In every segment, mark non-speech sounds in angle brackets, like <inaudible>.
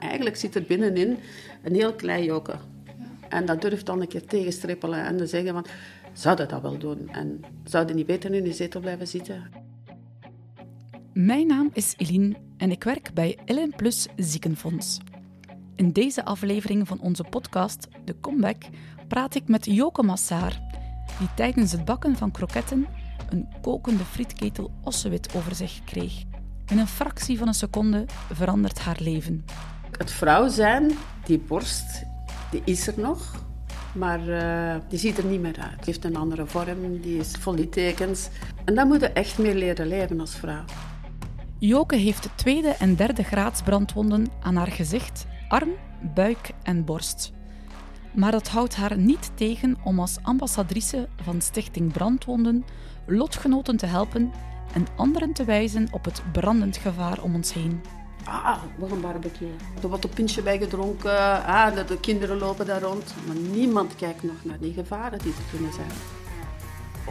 Eigenlijk zit er binnenin een heel klein joke. En dat durft dan een keer tegenstrippelen en dan zeggen van... Zouden dat wel doen? En zouden niet beter in die zetel blijven zitten? Mijn naam is Eline en ik werk bij Ellen Plus Ziekenfonds. In deze aflevering van onze podcast De Comeback praat ik met Joke Massaar, die tijdens het bakken van kroketten een kokende frietketel ossewit over zich kreeg. In een fractie van een seconde verandert haar leven. Het vrouw zijn, die borst, die is er nog. Maar uh, die ziet er niet meer uit. Die heeft een andere vorm, die is vol littekens. En dan moet je echt meer leren leven als vrouw. Joke heeft tweede en derde graads brandwonden aan haar gezicht, arm, buik en borst. Maar dat houdt haar niet tegen om als ambassadrice van Stichting Brandwonden lotgenoten te helpen en anderen te wijzen op het brandend gevaar om ons heen. Ah, nog een barbecue. Er wordt een pintje bij gedronken. Ah, de kinderen lopen daar rond. Maar niemand kijkt nog naar die gevaren die er kunnen zijn.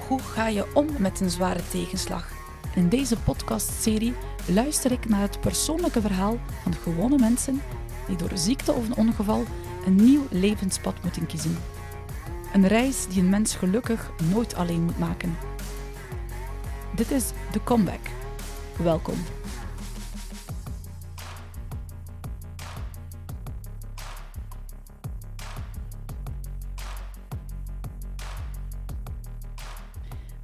Hoe ga je om met een zware tegenslag? In deze podcastserie luister ik naar het persoonlijke verhaal van gewone mensen die door ziekte of een ongeval een nieuw levenspad moeten kiezen. Een reis die een mens gelukkig nooit alleen moet maken. Dit is The Comeback. Welkom.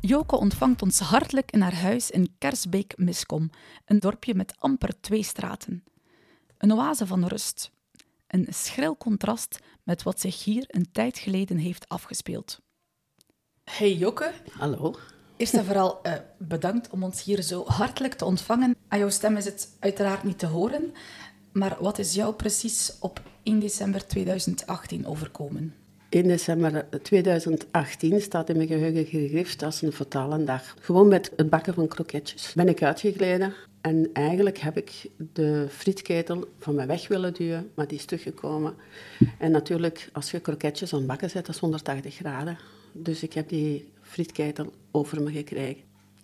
Joke ontvangt ons hartelijk in haar huis in Kersbeek-Miskom, een dorpje met amper twee straten. Een oase van rust. Een schril contrast met wat zich hier een tijd geleden heeft afgespeeld. Hey Joke. Hallo. Eerst en vooral uh, bedankt om ons hier zo hartelijk te ontvangen. Aan jouw stem is het uiteraard niet te horen, maar wat is jou precies op 1 december 2018 overkomen? 1 december 2018 staat in mijn geheugen gegrift als een fatale dag. Gewoon met het bakken van kroketjes ben ik uitgegleden. En eigenlijk heb ik de frietketel van mij weg willen duwen, maar die is teruggekomen. En natuurlijk, als je kroketjes aan het bakken zet, dat is 180 graden. Dus ik heb die frietketel over me gekregen.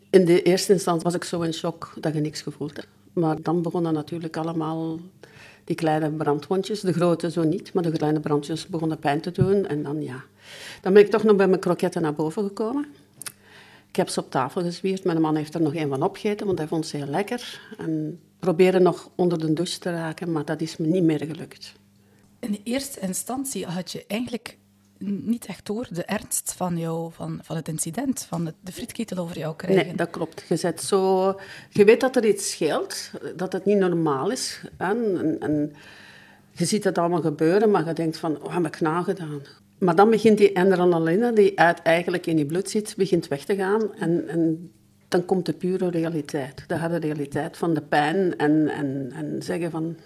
In de eerste instantie was ik zo in shock dat je niks gevoeld hebt. Maar dan begonnen natuurlijk allemaal die kleine brandwondjes. De grote zo niet, maar de kleine brandjes begonnen pijn te doen. En dan, ja, dan ben ik toch nog bij mijn kroketten naar boven gekomen. Ik heb ze op tafel gezwierd. Mijn man heeft er nog een van opgegeten, want hij vond ze heel lekker. En probeerde nog onder de douche te raken, maar dat is me niet meer gelukt. In eerste instantie had je eigenlijk niet echt door de ernst van, jou, van, van het incident, van de, de frietketel over jou krijgen. Nee, dat klopt. Je, zet zo, je weet dat er iets scheelt, dat het niet normaal is. En, en, je ziet het allemaal gebeuren, maar je denkt van, wat heb ik nou gedaan? Maar dan begint die adrenaline, die uit eigenlijk in je bloed zit, begint weg te gaan. En, en dan komt de pure realiteit. De harde realiteit van de pijn en, en, en zeggen van,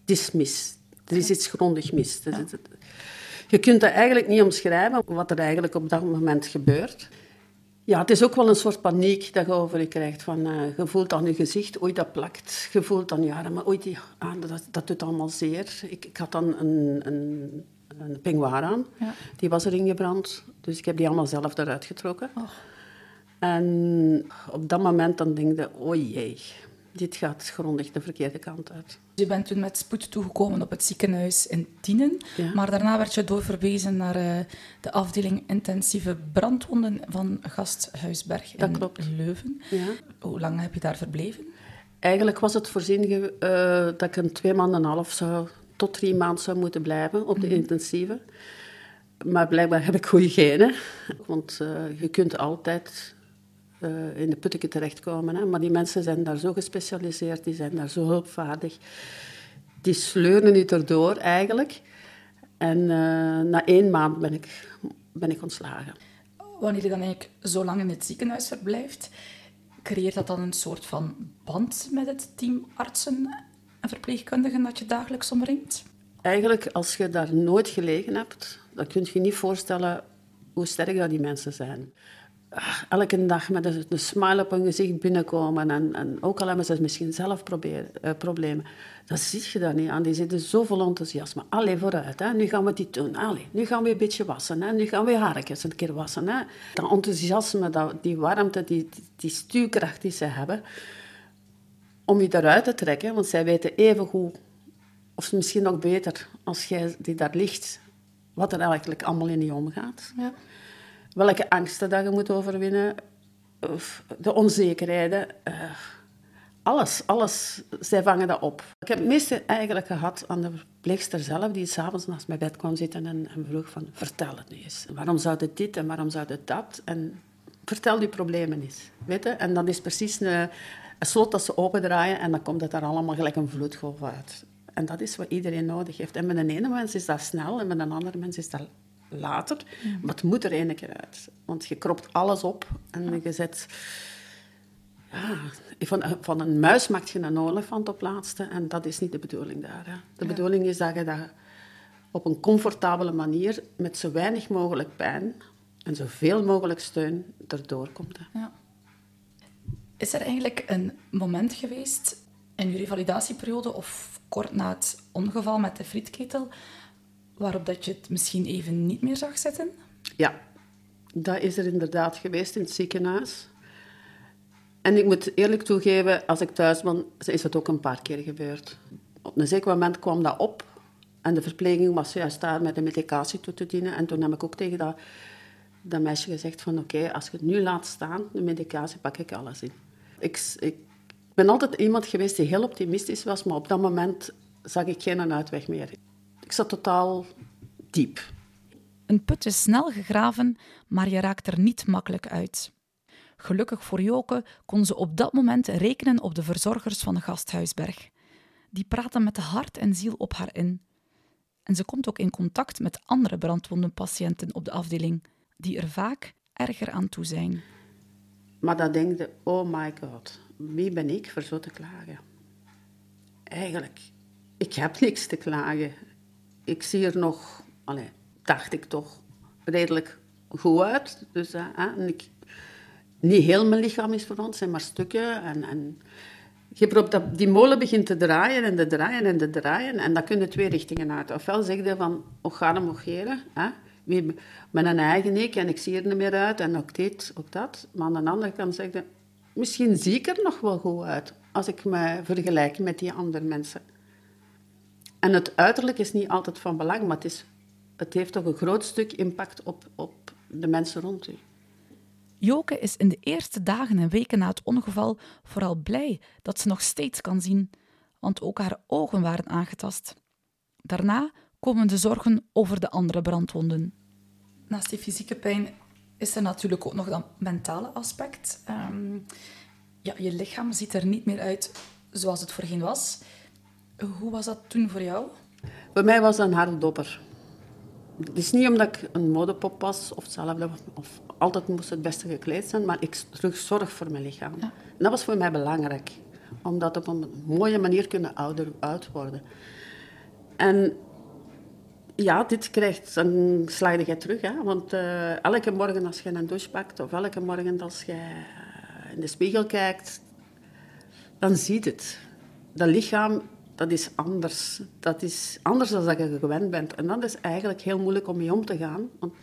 het is mis. Er is iets grondig mis. Ja. Je kunt dat eigenlijk niet omschrijven, wat er eigenlijk op dat moment gebeurt. Ja, het is ook wel een soort paniek dat je over je krijgt. Van, uh, je voelt aan je gezicht, oei, dat plakt. Je voelt aan je armen, oei, die, ah, dat, dat doet allemaal zeer. Ik, ik had dan een, een, een aan. Ja. Die was erin gebrand. Dus ik heb die allemaal zelf eruit getrokken. Oh. En op dat moment dan denk je, jee, dit gaat grondig de verkeerde kant uit. Je bent toen met spoed toegekomen op het ziekenhuis in Tienen, maar daarna werd je doorverwezen naar uh, de afdeling intensieve brandwonden van Gasthuisberg in Leuven. Ja. Hoe lang heb je daar verbleven? Eigenlijk was het voorzien uh, dat ik een twee maanden en een half zou, tot drie maanden zou moeten blijven op de mhm. intensieve. Maar blijkbaar heb ik goede genen, want uh, je kunt altijd uh, in de putteke terechtkomen. Hè. Maar die mensen zijn daar zo gespecialiseerd, die zijn daar zo hulpvaardig. Die sleuren u erdoor eigenlijk. En uh, na één maand ben ik, ben ik ontslagen. Wanneer je dan eigenlijk zo lang in het ziekenhuis verblijft, creëert dat dan een soort van band met het team artsen en verpleegkundigen dat je dagelijks omringt? Eigenlijk, als je daar nooit gelegen hebt, dan kun je je niet voorstellen hoe sterk dat die mensen zijn. Ah, elke dag met een, een, smile op hun gezicht binnenkomen. En, en ook al hebben ze misschien zelf proberen, uh, problemen. Dat zie je daar niet aan. Die zitten zo vol enthousiasme. Allee, vooruit. Hè. Nu gaan we dit doen. Allee, nu gaan we een beetje wassen. Hè. Nu gaan we haartjes een keer wassen. Hè. Dat enthousiasme, dat, die warmte, die, die, die stuurkracht die ze hebben. Om je eruit te trekken. Want zij weten even goed of misschien nog beter, als jij die daar ligt, wat er eigenlijk allemaal in je omgaat. Ja. Welke angsten dat je moet overwinnen, de onzekerheden. eh, alles, alles, zij vangen dat op. Ik heb het meeste eigenlijk gehad aan de verpleegster zelf, die s'avonds naast mijn bed kwam zitten en, en vroeg van, vertel het nu eens. Waarom zou dit en waarom zou dat? En vertel die problemen eens. Weet je? En dan is precies een, een slot dat ze opendraaien en dan komt het daar allemaal gelijk een vloedgolf uit. En dat is wat iedereen nodig heeft. En met een ene mens is dat snel en met een andere mens is dat later. Maar het moet er ene keer uit. Want je kropt alles op en je zet... Ja, van, van een muis maakt je een olifant op laatste en dat is niet de bedoeling daar. Hè. De bedoeling is dat je dat op een comfortabele manier, met zo weinig mogelijk pijn en zoveel mogelijk steun, erdoor komt. Hè. Ja. Is er eigenlijk een moment geweest in je revalidatieperiode of kort na het ongeval met de frietketel waarop dat je het misschien even niet meer zag zitten? Ja, dat is er inderdaad geweest in het ziekenhuis. En ik moet eerlijk toegeven, als ik thuis ben, is het ook een paar keer gebeurd. Op een zeker moment kwam dat op en de verpleging was juist daar met de medicatie toe te dienen. En toen heb ik ook tegen dat, dat meisje gezegd van oké, als je het nu laat staan, de medicatie, pak ik alles in. Ik, ik ben altijd iemand geweest die heel optimistisch was, maar op dat moment zag ik geen uitweg meer. Ik zat totaal diep. Een put is snel gegraven, maar je raakt er niet makkelijk uit. Gelukkig voor Joke kon ze op dat moment rekenen op de verzorgers van de gasthuisberg. Die praten met de hart en ziel op haar in. En ze komt ook in contact met andere brandwondenpatiënten op de afdeling, die er vaak erger aan toe zijn. Maar dan denk je, oh my god, wie ben ik voor zo te klagen? Eigenlijk, ik heb niks te klagen. Ik zie er nog, allez, dacht ik toch, redelijk goed uit. Dus, uh, en ik, niet heel mijn lichaam is verwond, zijn maar stukken. En, en je dat die molen begint te draaien en te draaien en te draaien. En dat kunnen twee richtingen uit. Ofwel zeg je van, oh, ga hem. Hè? Met een eigen ik en ik zie er niet meer uit en ook dit, ook dat. Maar aan de andere kant zeg je, misschien zie ik er nog wel goed uit. Als ik me vergelijk met die andere mensen. En het uiterlijk is niet altijd van belang, maar het, is, het heeft toch een groot stuk impact op, op de mensen rond u. Joke is in de eerste dagen en weken na het ongeval vooral blij dat ze nog steeds kan zien, want ook haar ogen waren aangetast. Daarna komen de zorgen over de andere brandwonden. Naast die fysieke pijn is er natuurlijk ook nog dat mentale aspect. Um, ja, je lichaam ziet er niet meer uit zoals het voorheen was. Hoe was dat toen voor jou? Bij mij was dat een harde dopper. Het is niet omdat ik een modepop was of hetzelfde, of altijd moest het beste gekleed zijn, maar ik terug zorg voor mijn lichaam. Ja. En dat was voor mij belangrijk, om dat op een mooie manier kunnen ouder uit worden. En ja, dit krijgt, dan sla je terug. Hè? Want uh, elke morgen als je een douche pakt, of elke morgen als je in de spiegel kijkt, dan ziet het. Dat lichaam, dat is anders. Dat is anders dan dat je gewend bent. En dat is eigenlijk heel moeilijk om mee om te gaan. Want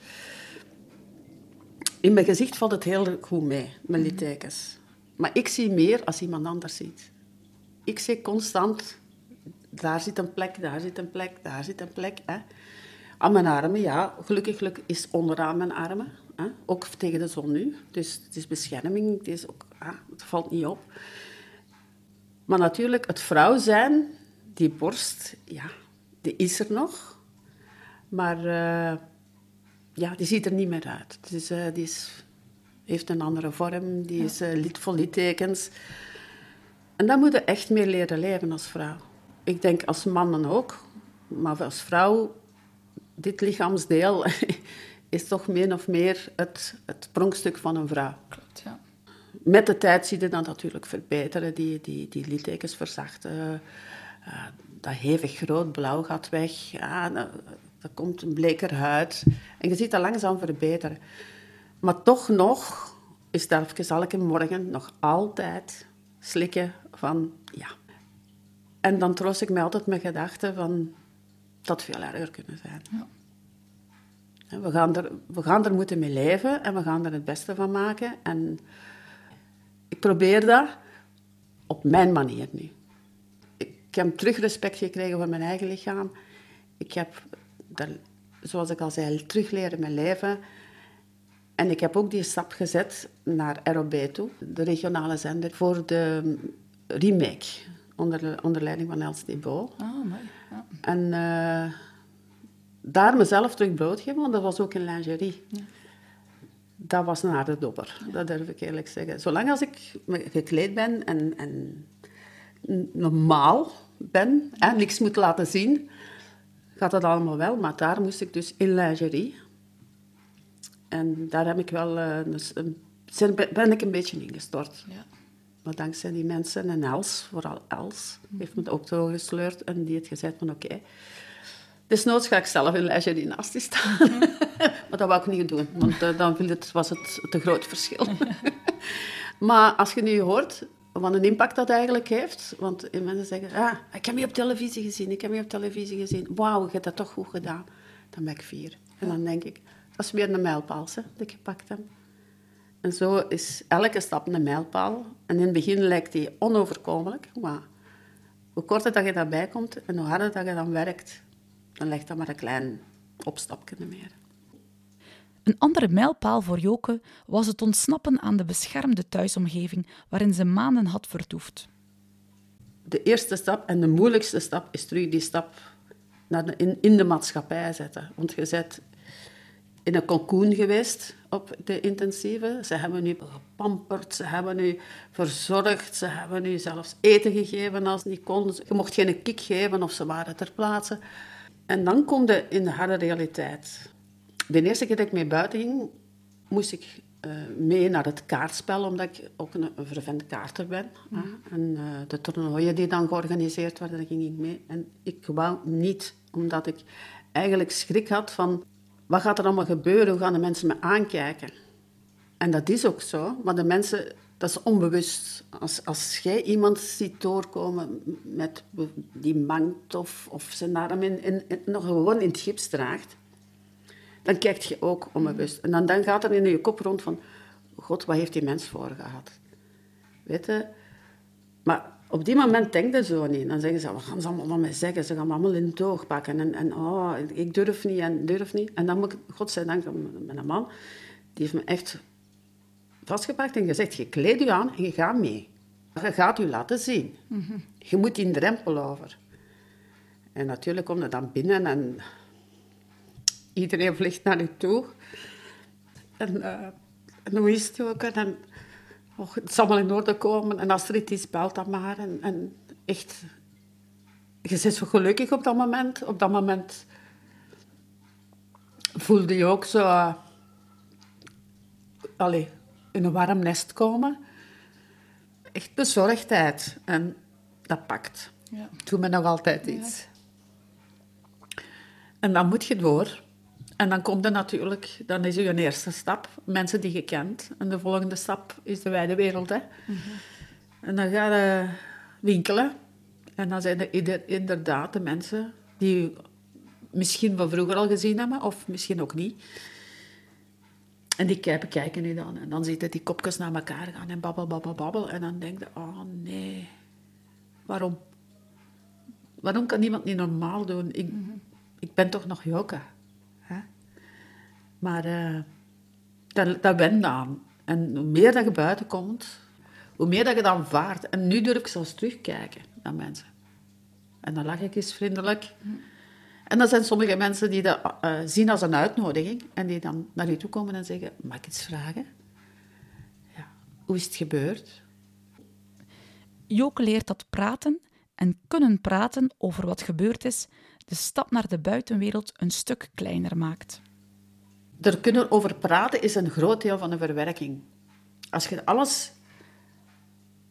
in mijn gezicht valt het heel goed mee, mijn littekens. Maar ik zie meer als iemand anders ziet. Ik zie constant, daar zit een plek, daar zit een plek, daar zit een plek. Hè. Aan mijn armen, ja. Gelukkig, gelukkig is onderaan mijn armen. Hè. Ook tegen de zon nu. Dus het is bescherming. Het, is ook, het valt niet op. Maar natuurlijk, het vrouw zijn, die borst, ja, die is er nog. Maar uh, ja, die ziet er niet meer uit. Dus, uh, die is, heeft een andere vorm, die is uh, lid, vol littekens. En dan moet je echt meer leren leven als vrouw. Ik denk als mannen ook, maar als vrouw, dit lichaamsdeel <laughs> is toch min of meer het, het pronkstuk van een vrouw. Klopt, ja. Met de tijd zie je dat natuurlijk verbeteren, die, die, die littekens verzachten. Uh, dat hevig groot blauw gaat weg. Ja, er komt een bleker huid. En je ziet dat langzaam verbeteren. Maar toch nog is dat even elke morgen nog altijd slikken van ja. En dan troost ik mij altijd met gedachten van dat veel erger kunnen zijn. Ja. We, gaan er, we gaan er moeten mee leven en we gaan er het beste van maken. En ik probeer dat op mijn manier nu. Ik heb terug respect gekregen voor mijn eigen lichaam. Ik heb, zoals ik al zei, terug leren mijn leven. En ik heb ook die stap gezet naar ROB toe, de regionale zender, voor de remake, onder, onder leiding van Els Debo. Ah, mooi. Ja. En uh, daar mezelf terug blootgeven, want dat was ook in lingerie. Ja. Dat was een harde dobber, dat durf ik eerlijk zeggen. Zolang als ik gekleed ben en, en normaal ben en niks moet laten zien, gaat dat allemaal wel. Maar daar moest ik dus in lingerie. En daar heb ik wel, uh, dus, ben ik een beetje ingestort. Ja. Maar dankzij die mensen en Els, vooral Els, heeft me ook zo gesleurd en die heeft gezegd van oké, okay, desnoods ga ik zelf in lingerie naast die staan. <laughs> maar dat wou ik niet doen, want uh, dan het, was het te groot verschil. <laughs> maar als je nu hoort wat een impact dat eigenlijk heeft. Want mensen zeggen, ah, ik heb je op televisie gezien, ik heb je op televisie gezien. Wauw, je hebt dat toch goed gedaan. Dan ben ik vier. En dan denk ik, dat is weer een mijlpaal hè, dat ik gepakt heb. En zo is elke stap een mijlpaal. En in het begin lijkt die onoverkomelijk, maar hoe korter dat je daarbij komt en hoe harder dat je dan werkt, dan ligt dat maar een klein opstapje meer. Een andere mijlpaal voor Joke was het ontsnappen aan de beschermde thuisomgeving waarin ze maanden had vertoefd. De eerste stap en de moeilijkste stap is terug die stap naar in, de maatschappij zetten. Want je bent in een cocoon geweest op de intensieve. Ze hebben nu gepamperd, ze hebben nu verzorgd, ze hebben nu zelfs eten gegeven als niet konden. Je mocht geen kick geven of ze waren ter plaatse. En dan kom je in de harde realiteit de eerste keer dat ik mee buiten ging, moest ik uh, mee naar het kaartspel, omdat ik ook een, een vervente kaarter ben. Mm. En uh, de toernooien die dan georganiseerd werden, daar ging ik mee. En ik wou niet, omdat ik eigenlijk schrik had van... Wat gaat er allemaal gebeuren? Hoe gaan de mensen me aankijken? En dat is ook zo, maar de mensen... Dat is onbewust. Als, als jij iemand ziet doorkomen met die mangt of, of zijn arm in, in, in, nog gewoon in het gips draagt dan kijk je ook onbewust. En dan, dan gaat er in je kop rond van, god, wat heeft die mens voor gehad? Weet je? Maar op die moment denk je zo niet. Dan zeggen ze, wat gaan ze allemaal van mij zeggen? Ze gaan me allemaal in het oog pakken. En, en oh, ik durf niet en durf niet. En dan moet ik, godzijdank, met een man, die heeft me echt vastgepakt en gezegd, je kleed je aan en je gaat mee. Je gaat je laten zien. Je moet die drempel over. En natuurlijk kom je dan binnen en iedereen vliegt naar je toe. En, uh, en hoe is het ook? En, oh, het zal wel in orde komen. En als er iets is, belt dat maar. En, en echt, je bent zo gelukkig op dat moment. Op dat moment voelde je ook zo... Uh, in een warm nest komen. Echt bezorgdheid. En dat pakt. Ja. Doe me nog altijd iets. En dan moet je door. En dan komt er natuurlijk, dan is je eerste stap, mensen die je kent. En de volgende stap is de wijde wereld. Hè. Mhm. En dan ga je winkelen. En dan zijn er inderdaad de mensen die misschien van vroeger al gezien hebben, of misschien ook niet. En die kijken, kijken nu dan. En dan zitten die kopjes naar elkaar gaan en babbel, babbel, babbel. En dan denk je, oh nee, waarom? Waarom kan niemand niet normaal doen? Ik, mhm. ik ben toch nog Joka. Maar uh, dat, dat wend aan. En hoe meer dat je buiten komt, hoe meer dat je dan vaart. En nu durf ik zelfs terugkijken naar mensen. En dan lach ik eens vriendelijk. En dan zijn sommige mensen die dat uh, zien als een uitnodiging. En die dan naar je toe komen en zeggen, mag ik iets vragen? Ja. Hoe is het gebeurd? Joke leert dat praten en kunnen praten over wat gebeurd is de stap naar de buitenwereld een stuk kleiner maakt. Er kunnen over praten is een groot deel van de verwerking. Als je alles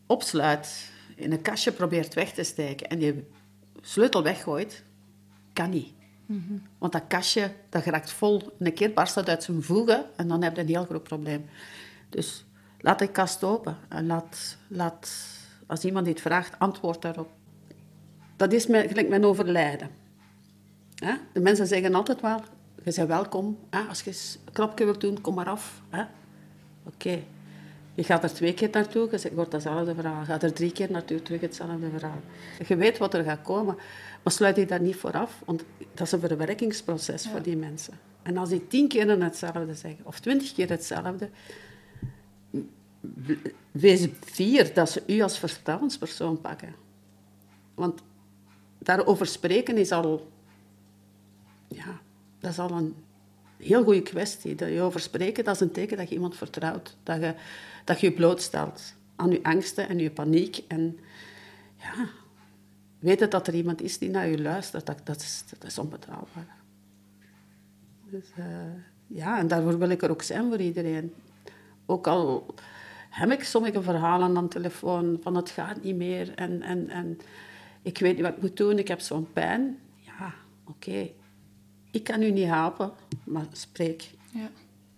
opsluit, in een kastje probeert weg te steken en je sleutel weggooit, kan niet. Mhm. Want dat kastje dat raakt vol. Een keer barst dat uit zijn voegen en dan heb je een heel groot probleem. Dus laat de kast open en laat, laat als iemand iets vraagt, antwoord daarop. Dat is gelijk mijn overlijden. De mensen zeggen altijd wel, je bent welkom. Als je een knopje wilt doen, kom maar af. Oké. Je gaat er twee keer naartoe, je wordt hetzelfde verhaal. Je gaat er drie keer naartoe, terug hetzelfde verhaal. Je weet wat er gaat komen, maar sluit je daar niet voor af, want dat is een verwerkingsproces voor die mensen. En als die tien keer hetzelfde zeggen, of twintig keer hetzelfde, wees vier dat ze u als vertrouwenspersoon pakken. Want daarover spreken is al... Ja, dat is al een heel goede kwestie. Dat je over spreken, dat is een teken dat je iemand vertrouwt. Dat je dat je je blootstelt aan je angsten en je paniek. En ja, weten dat er iemand is die naar je luistert, dat, dat, is, dat is onbetrouwbaar. Dus uh, ja, en daarvoor wil ik er ook zijn voor iedereen. Ook al heb ik sommige verhalen aan de telefoon van het gaat niet meer en, en, en ik weet niet wat ik moet doen, ik heb zo'n pijn. Ja, oké. Ik kan u niet helpen, maar spreek. Ja.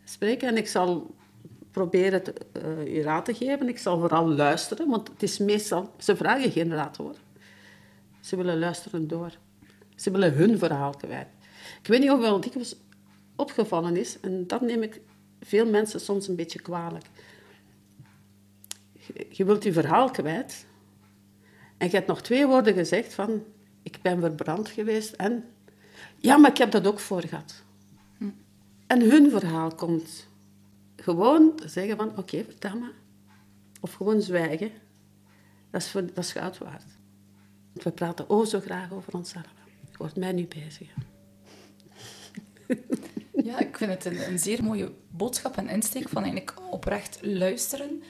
Spreek en ik zal proberen te, uh, je raad te geven. Ik zal vooral luisteren, want het is meestal... Ze vragen geen raad, hoor. Ze willen luisteren door. Ze willen hun verhaal kwijt. Ik weet niet of wel dikwijls opgevallen is, en dat neem ik veel mensen soms een beetje kwalijk. Je, wilt je verhaal kwijt en je hebt nog twee woorden gezegd van ik ben verbrand geweest en ja, maar ik heb dat ook voor gehad. Hm. En hun verhaal komt gewoon zeggen van, oké, vertel me. Of gewoon zwijgen. Dat is, voor, dat is goud waard. We praten oh zo graag over onszelf. Je wordt mij nu bezig. Ja, ik vind het een, een, zeer mooie boodschap en insteek van eigenlijk oprecht luisteren.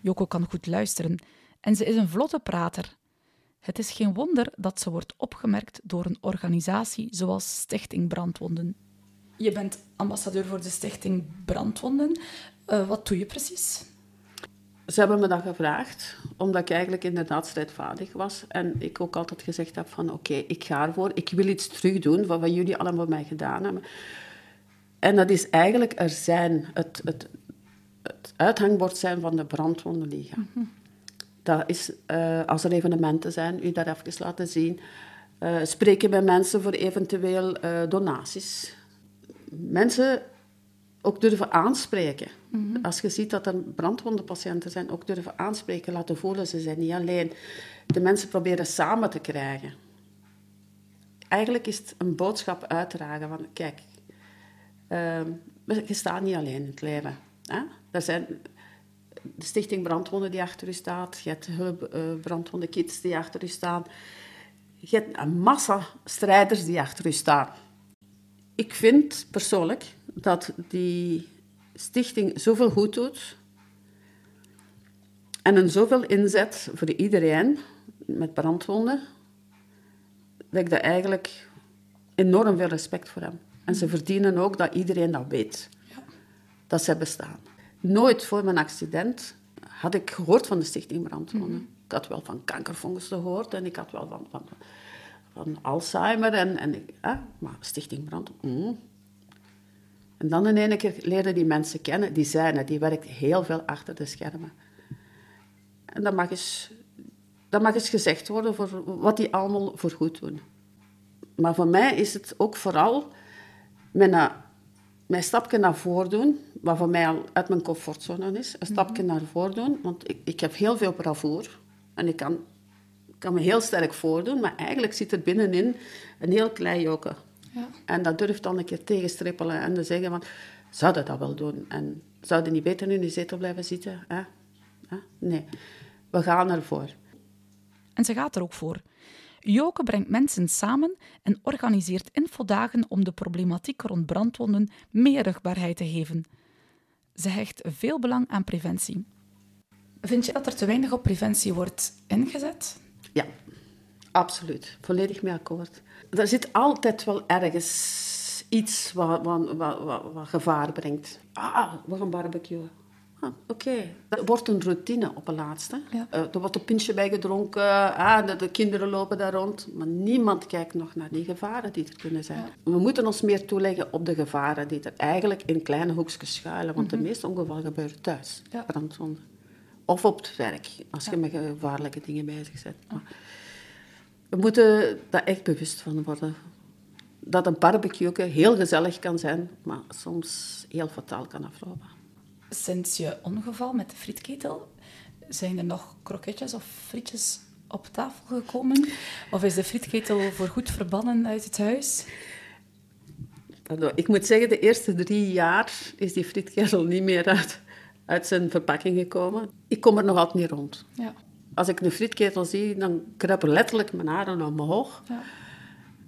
Joko kan goed luisteren en ze is een vlotte prater. Het is geen wonder dat ze wordt opgemerkt door een organisatie zoals Stichting Brandwonden. Je bent ambassadeur voor de stichting Brandwonden. Uh, wat doe je precies? Ze hebben me dat gevraagd, omdat ik eigenlijk inderdaad strijdvaardig was. En ik ook altijd gezegd heb van oké, ik ga ervoor. Ik wil iets terug doen van wat jullie allemaal voor mij gedaan hebben. En dat is eigenlijk er zijn, het, het, het uithangbord zijn van de Brandwondenliga. Mm Dat is, uh, als er evenementen zijn, u dat even laten zien. Uh, spreken met mensen voor eventueel donaties mensen ook durven aanspreken. Mhm. Als je ziet dat er brandwondenpatiënten zijn, ook durven aanspreken, laten voelen ze zijn niet alleen. De mensen proberen samen te krijgen. Eigenlijk is het een boodschap uitdragen van, kijk, uh, je staat niet alleen in het leven. Hè? Er zijn de Stichting Brandwonden die achter u staat, je hebt hulp, uh, die achter u staan. Je hebt een massa strijders die achter u staan ik vind persoonlijk dat die stichting zoveel goed doet en een zoveel inzet voor iedereen met brandwonden, dat ik daar eigenlijk enorm veel respect voor heb. En ze verdienen ook dat iedereen dat weet, ja. dat ze bestaan. Nooit voor mijn accident had ik gehoord van de Stichting Brandwonden. Mhm. Ik had wel van kankerfonds gehoord en ik had wel van, van van Alzheimer en, en maar Stichting Brand. Mm. En dan in één keer leren die mensen kennen, die zijn het, die werkt heel veel achter de schermen. En dat mag eens, dat mag eens gezegd worden voor wat die allemaal voor goed doen. Maar voor mij is het ook vooral mijn, mijn stapje naar voren doen, wat voor mij al uit mijn comfortzone is. Een stapje mhm. naar voren doen, want ik, ik heb heel veel bravoer. En ik kan kan me heel sterk voordoen, maar eigenlijk zit er binnenin een heel klein jokke. Ja. En dat durft dan een keer tegenstrippelen en te zeggen van, zouden dat wel doen? En zouden niet beter nu in de zetel blijven zitten? Hè? Nee, we gaan ervoor. En ze gaat er ook voor. Joke brengt mensen samen en organiseert infodagen om de problematiek rond brandwonden meer rugbaarheid te geven. Ze hecht veel belang aan preventie. Vind je dat er te weinig op preventie wordt ingezet? Ja, absoluut. Volledig mee akkoord. Er zit altijd wel ergens iets wat, wat, wat, wat gevaar brengt. Ah, we gaan barbecuen. Ah, Oké. Okay. Dat wordt een routine op het laatste. Ja. Uh, er wordt een pintje bij gedronken. Ah, de, de, kinderen lopen daar rond. Maar niemand kijkt nog naar die gevaren die er kunnen zijn. We moeten ons meer toeleggen op de gevaren die er eigenlijk in kleine hoekjes schuilen. Want de mhm. meeste ongevallen gebeuren thuis. Ja. Brandwonden. Of op het werk, als je met gevaarlijke dingen bezig bent. Maar we moeten daar echt bewust van worden. Dat een barbecue heel gezellig kan zijn, maar soms heel fataal kan aflopen. Sinds je ongeval met de frietketel, zijn er nog kroketjes of frietjes op tafel gekomen? Of is de frietketel voorgoed verbannen uit het huis? Pardon, ik moet zeggen, de eerste drie jaar is die frietketel niet meer uit, uit zijn verpakking gekomen. Ik kom er nog altijd niet rond. Ja. Als ik een frietketel zie, dan kruipen letterlijk mijn haren omhoog. ja.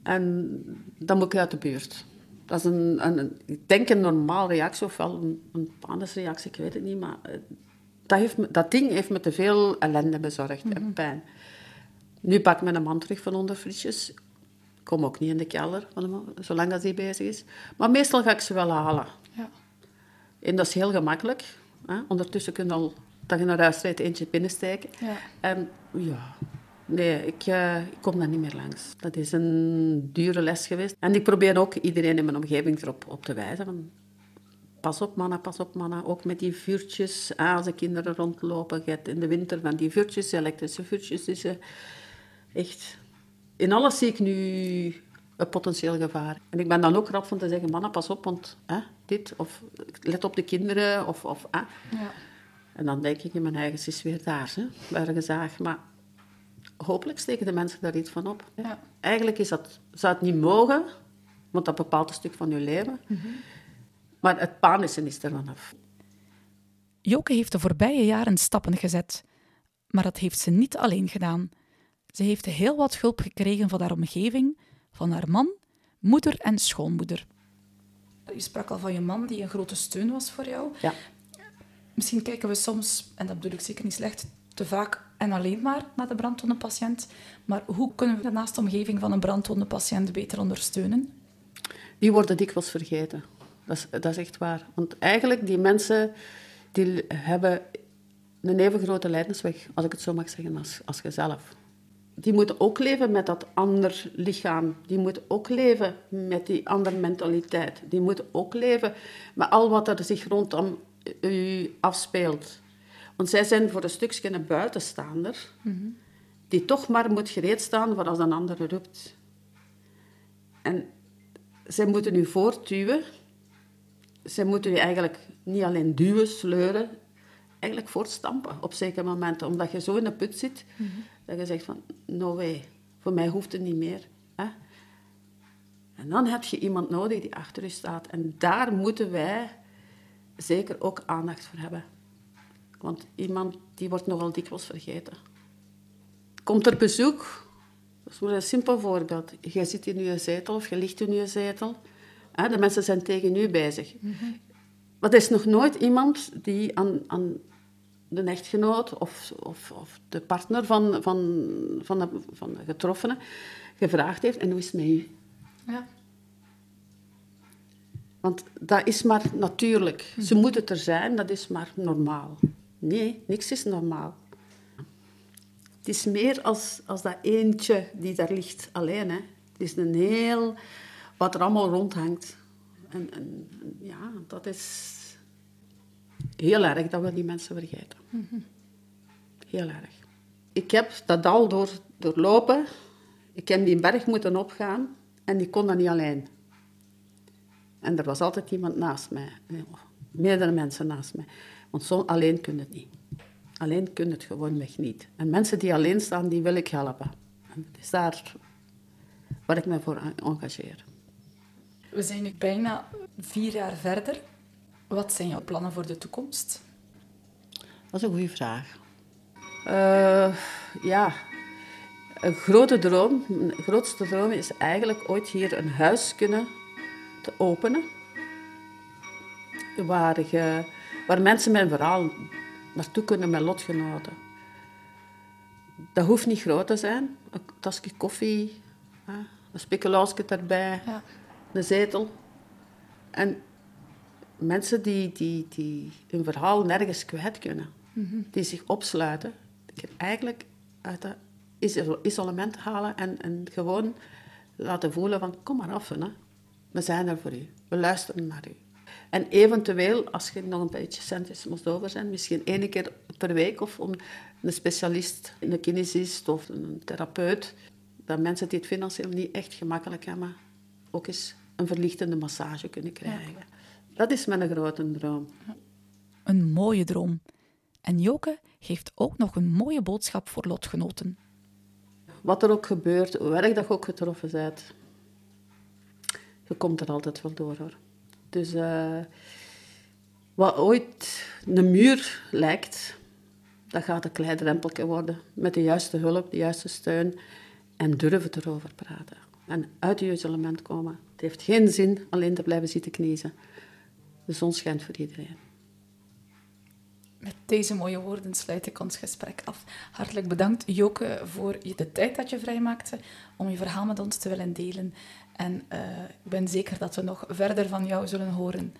En dan moet ik uit de buurt. Dat is een, een, ik denk een normale reactie, ofwel een, een panisreactie, ik weet het niet. Maar eh, dat, heeft dat ding heeft me te veel ellende bezorgd en pijn. Nu pak ik mijn man terug van onder frietjes. Ik kom ook niet in de kelder, zolang dat hij bezig is. Maar meestal ga ik ze wel halen. ja. En dat is heel gemakkelijk. Hè? Ondertussen kun je al, dat je naar huis rijdt, eentje binnensteken. Ja. En ja, nee, ik, eh, ik kom daar niet meer langs. Dat is een dure les geweest. En ik probeer ook iedereen in mijn omgeving erop op te wijzen. Van, pas op mannen, pas op mannen. Ook met die vuurtjes. Ah, als de kinderen rondlopen, in de winter van die vuurtjes, elektrische vuurtjes. Dus eh, echt, in alles zie ik nu een potentieel gevaar. En ik ben dan ook rap van te zeggen, mannen, pas op, want hè, dit, of let op de kinderen, of... of ah. ja. En dan denk ik in mijn eigen, is weer daar, hè, bij de gezaag. Maar hopelijk steken de mensen daar iets van op. Ja. Eigenlijk is dat, zou het niet mogen, want dat bepaalt een stuk van je leven. Maar het panissen is er vanaf. Joke heeft de voorbije jaren stappen gezet. Maar dat heeft ze niet alleen gedaan. Ze heeft heel wat hulp gekregen van haar omgeving, van haar man, moeder en schoonmoeder. Je sprak al van je man, die een grote steun was voor jou. Ja. Misschien kijken we soms, en dat bedoel ik zeker niet slecht, te vaak en alleen maar naar de brandwonde patiënt. Maar hoe kunnen we de omgeving van een brandwonde patiënt beter ondersteunen? Die worden dikwijls vergeten. Dat is, dat is echt waar. Want eigenlijk, die mensen die hebben een even grote lijdensweg, als ik het zo mag zeggen, als, als jezelf. Die moeten ook leven met dat ander lichaam. Die moeten ook leven met die andere mentaliteit. Die moeten ook leven met al wat er zich rondom u afspeelt. Want zij zijn voor een stukje een buitenstaander, die toch maar moet gereed staan voor als een ander roept. En zij moeten u voortduwen. Zij moeten u eigenlijk niet alleen duwen, sleuren, eigenlijk voortstampen op zekere momenten. Omdat je zo in de put zit, dat je zegt van, no way, voor mij hoeft het niet meer. Hè? En dan heb je iemand nodig die achter u staat. En daar moeten wij zeker ook aandacht voor hebben. Want iemand die wordt nogal dikwijls vergeten. Komt er bezoek, dat is maar een simpel voorbeeld. Je zit in je zetel of je ligt in je zetel. De mensen zijn tegen u bezig. Maar er is nog nooit iemand die aan, aan de echtgenoot of, of, of de partner van, van, van, de, van de getroffene gevraagd heeft, en hoe is het met u? Ja. Want dat is maar natuurlijk. Ze moeten er zijn, dat is maar normaal. Nee, niks is normaal. Het is meer als, als dat eentje die daar ligt alleen. Hè. Het is een heel... Wat er allemaal rondhangt. En, en, ja, dat is heel erg dat we die mensen vergeten. Heel erg. Ik heb dat al door, doorlopen. Ik heb die berg moeten opgaan. En ik kon dat niet alleen. En er was altijd iemand naast mij. Meerdere mensen naast mij. Want zo alleen kun je het niet. Alleen kun je het gewoonweg niet. En mensen die alleen staan, die wil ik helpen. En het is daar waar ik me voor engageer. We zijn nu bijna vier jaar verder. Wat zijn jouw plannen voor de toekomst? Dat is een goede vraag. Eh, ja, een grote droom, mijn grootste droom is eigenlijk ooit hier een huis kunnen te openen. Waar, je, waar mensen een verhaal naartoe kunnen met lotgenoten. Dat hoeft niet groot te zijn. Een tasje koffie, een speculaasje erbij, Ja. een zetel. En mensen die, die, die hun verhaal nergens kwijt kunnen. Die zich opsluiten. Die eigenlijk uit dat iso- isolement halen en, en gewoon laten voelen van kom maar af. Hè. We zijn er voor u. We luisteren naar u. En eventueel, als je nog een beetje centjes moest over zijn, misschien één keer per week of om een specialist, een kinesist of een therapeut, dat mensen die het financieel niet echt gemakkelijk hebben, ook eens een verlichtende massage kunnen krijgen. Dat is mijn grote droom. Een mooie droom. En Joke heeft ook nog een mooie boodschap voor lotgenoten. Wat er ook gebeurt, hoe erg dat je ook getroffen bent, je komt er altijd wel door hoor. Dus uh, wat ooit een muur lijkt, dat gaat een klein drempeltje worden. Met de juiste hulp, de juiste steun en durven erover praten. En uit je isolement komen. Het heeft geen zin alleen te blijven zitten kniezen. De zon schijnt voor iedereen. Met deze mooie woorden sluit ik ons gesprek af. Hartelijk bedankt, Joke, voor de tijd dat je vrijmaakte om je verhaal met ons te willen delen. En uh, ik ben zeker dat we nog verder van jou zullen horen.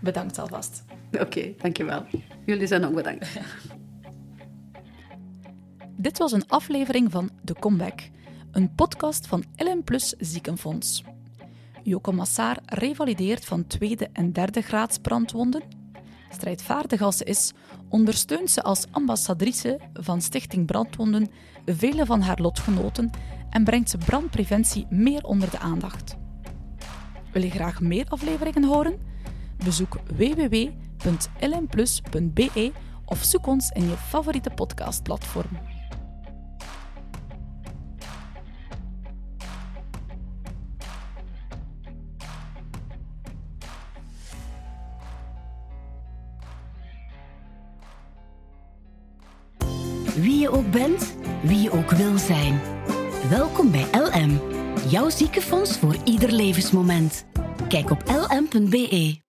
Bedankt alvast. Oké, dankjewel. Jullie zijn ook bedankt. <laughs> Dit was een aflevering van The Comeback, een podcast van LM Plus Ziekenfonds. Joko Massaar revalideert van tweede en derde graads brandwonden. Strijdvaardig als ze is, ondersteunt ze als ambassadrice van Stichting Brandwonden vele van haar lotgenoten en brengt brandpreventie meer onder de aandacht. Wil je graag meer afleveringen horen? Bezoek www.lmplus.be of zoek ons in je favoriete podcastplatform. Wie je ook bent, wie je ook wil zijn. Welkom bij LM, jouw ziekenfonds voor ieder levensmoment. Kijk op lm.be.